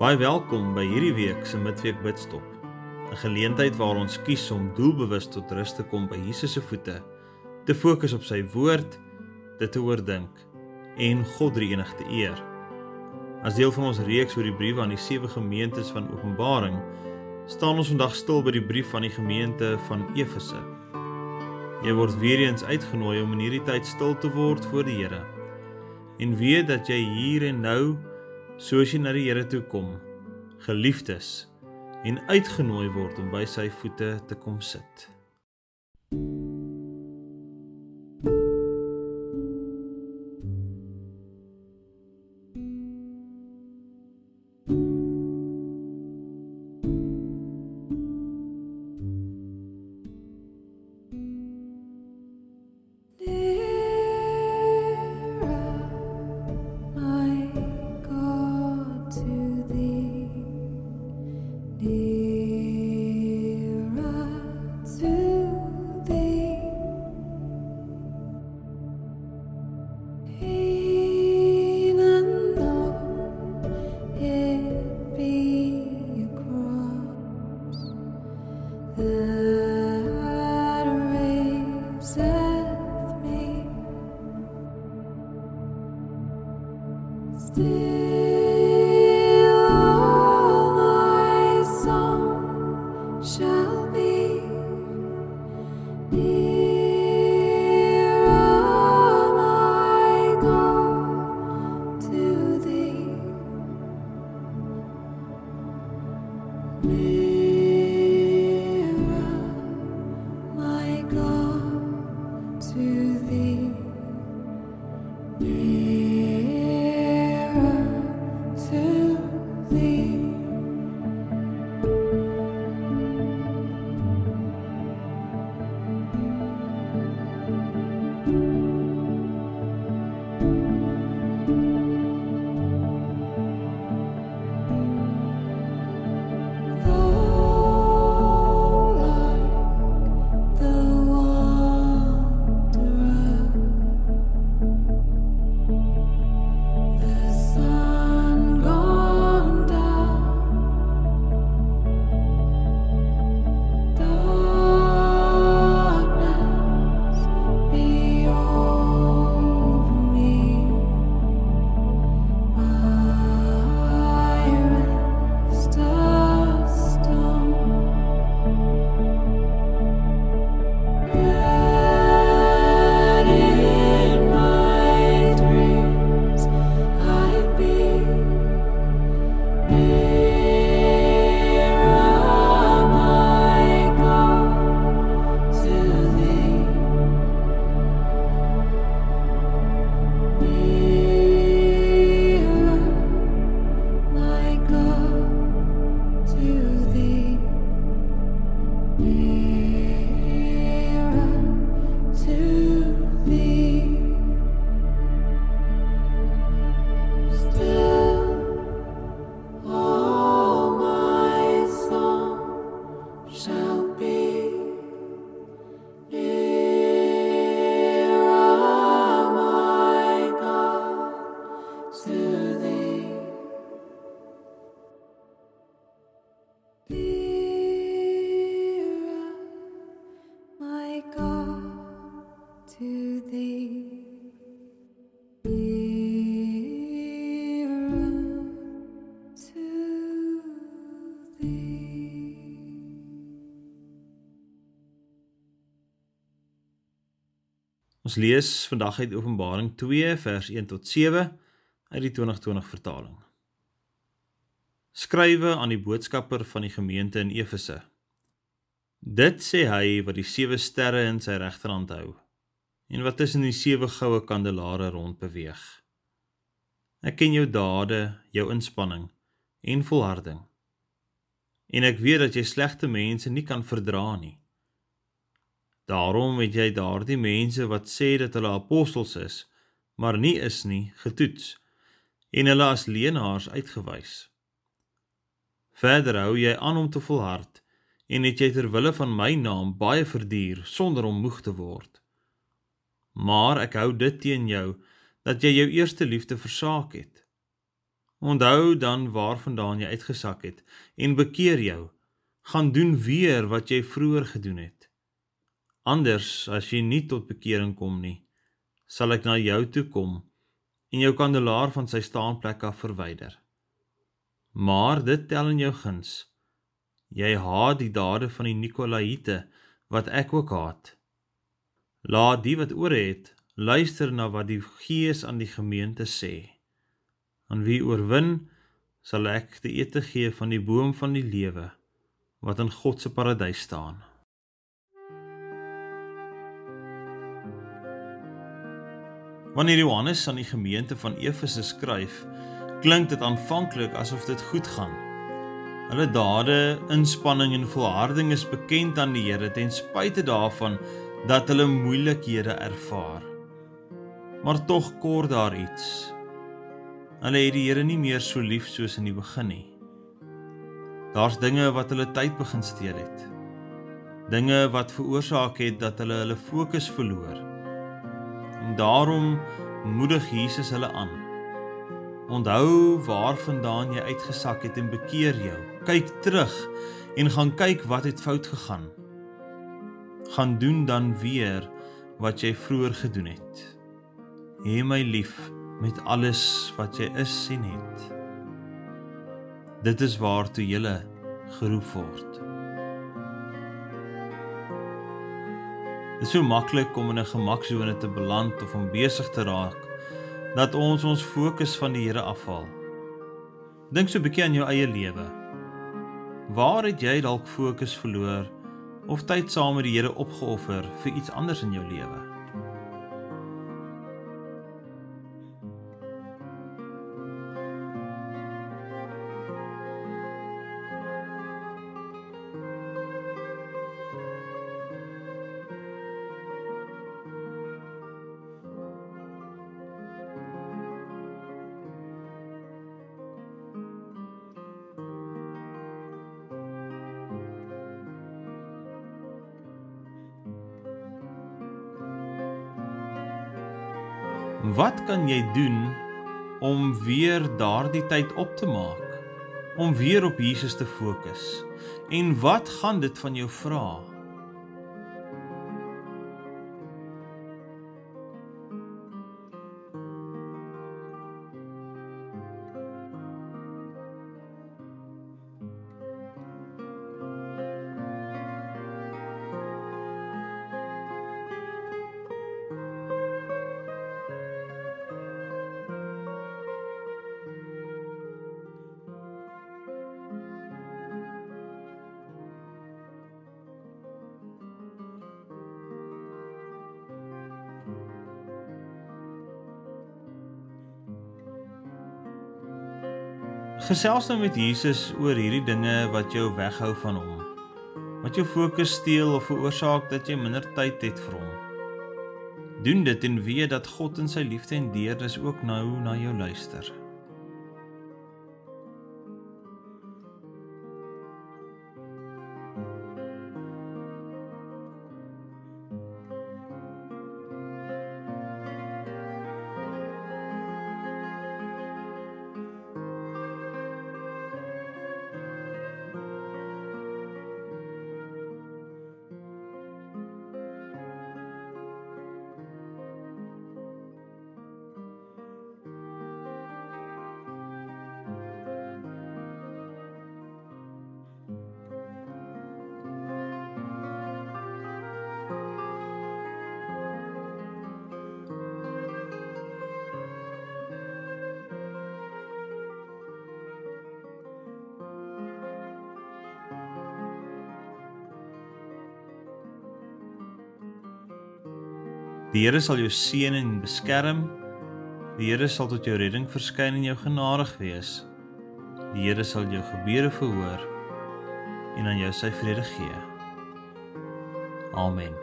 Baie welkom by hierdie week se midweek bidstop. 'n Geleentheid waar ons kies om doelbewus tot rus te kom by Jesus se voete, te fokus op sy woord, dit te oordink en God drie enig te eer. As deel van ons reeks oor die brief aan die sewe gemeentes van Openbaring, staan ons vandag stil by die brief aan die gemeente van Efese. Jy word weer eens uitgenooi om in hierdie tyd stil te word voor die Here. En weet dat jy hier en nou soos jy na die Here toe kom, geliefdes, en uitgenooi word om by sy voete te kom sit. still Ons lees vandag uit Openbaring 2 vers 1 tot 7 uit die 2020 vertaling. Skrywe aan die boodskapper van die gemeente in Efese. Dit sê hy wat die sewe sterre in sy regterhand hou en wat tussen die sewe goue kandelare rond beweeg. Ek ken jou dade, jou inspanning en volharding. En ek weet dat jy slegte mense nie kan verdra nie. Daarom het jy daardie mense wat sê dat hulle apostels is, maar nie is nie, getoets en hulle as leenaars uitgewys. Verder hou jy aan om te volhard en het jy ter wille van my naam baie verduur sonder om moeg te word. Maar ek hou dit teen jou dat jy jou eerste liefde versaak het. Onthou dan waarvandaan jy uitgesak het en bekeer jou. Gaan doen weer wat jy vroeër gedoen het. Anders as jy nie tot bekering kom nie, sal ek na jou toe kom en jou kandelaar van sy staanplek af verwyder. Maar dit tel in jou guns Jy haat die dade van die Nikolaïte wat ek ook haat. Laat die wat oor het luister na wat die Gees aan die gemeente sê. Aan wie oorwin, sal ek die ete gee van die boom van die lewe wat in God se paradys staan. Wanneer Johannes aan die gemeente van Efese skryf, klink dit aanvanklik asof dit goed gaan. Hulle dade, inspanning en volharding is bekend aan die Here ten spyte daarvan dat hulle moeilikhede ervaar. Maar tog kort daar iets. Hulle het die Here nie meer so lief soos in die begin nie. Daar's dinge wat hulle tyd begin steel het. Dinge wat veroorsaak het dat hulle hulle fokus verloor. En daarom moedig Jesus hulle aan Onthou waarvandaan jy uitgesak het en bekeer jou. Kyk terug en gaan kyk wat het fout gegaan. Gaan doen dan weer wat jy vroeër gedoen het. Hê my lief met alles wat jy is en het. Dit is waartoe jy geroep word. Dit is so maklik om in 'n gemaksone te beland of om besig te raak dat ons ons fokus van die Here afhaal. Dink so 'n bietjie aan jou eie lewe. Waar het jy dalk fokus verloor of tyd saam met die Here opgeoffer vir iets anders in jou lewe? Wat kan jy doen om weer daardie tyd op te maak? Om weer op Jesus te fokus? En wat gaan dit van jou vra? Gesels nou met Jesus oor hierdie dinge wat jou weghou van hom. Wat jou fokus steel of veroorsaak dat jy minder tyd het vir hom. Doen dit en weet dat God in sy liefde en deernis ook nou na jou luister. Die Here sal jou seën en beskerm. Die Here sal tot jou redding verskyn en jou genadig wees. Die Here sal jou gebede verhoor en aan jou sy vrede gee. Amen.